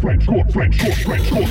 French, French, French, French,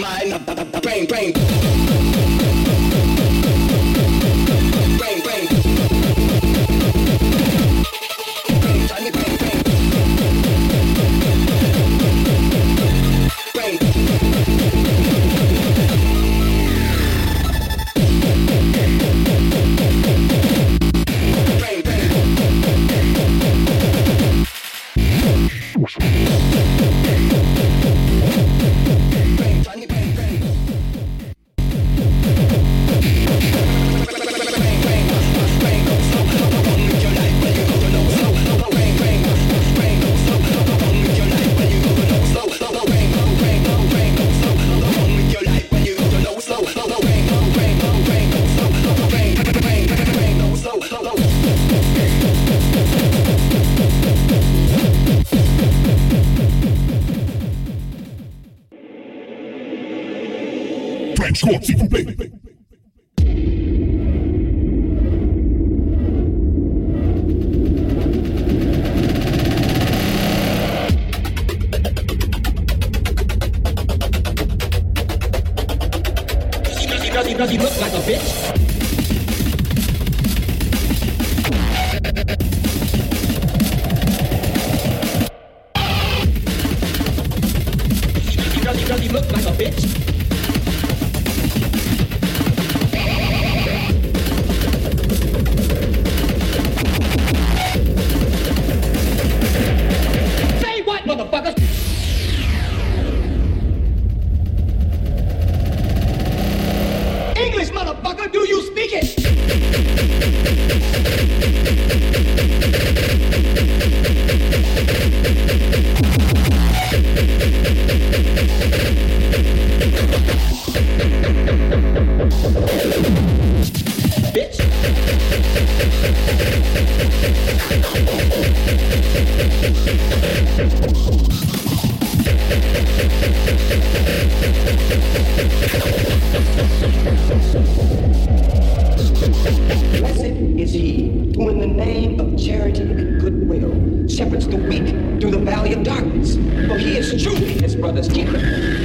mind, brain, brain. Frenchcore, s'il vous plaît. Does he look like a bitch? bitch.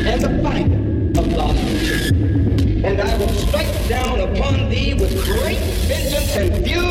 and the fight of lost. And I will strike down upon thee with great vengeance and fury.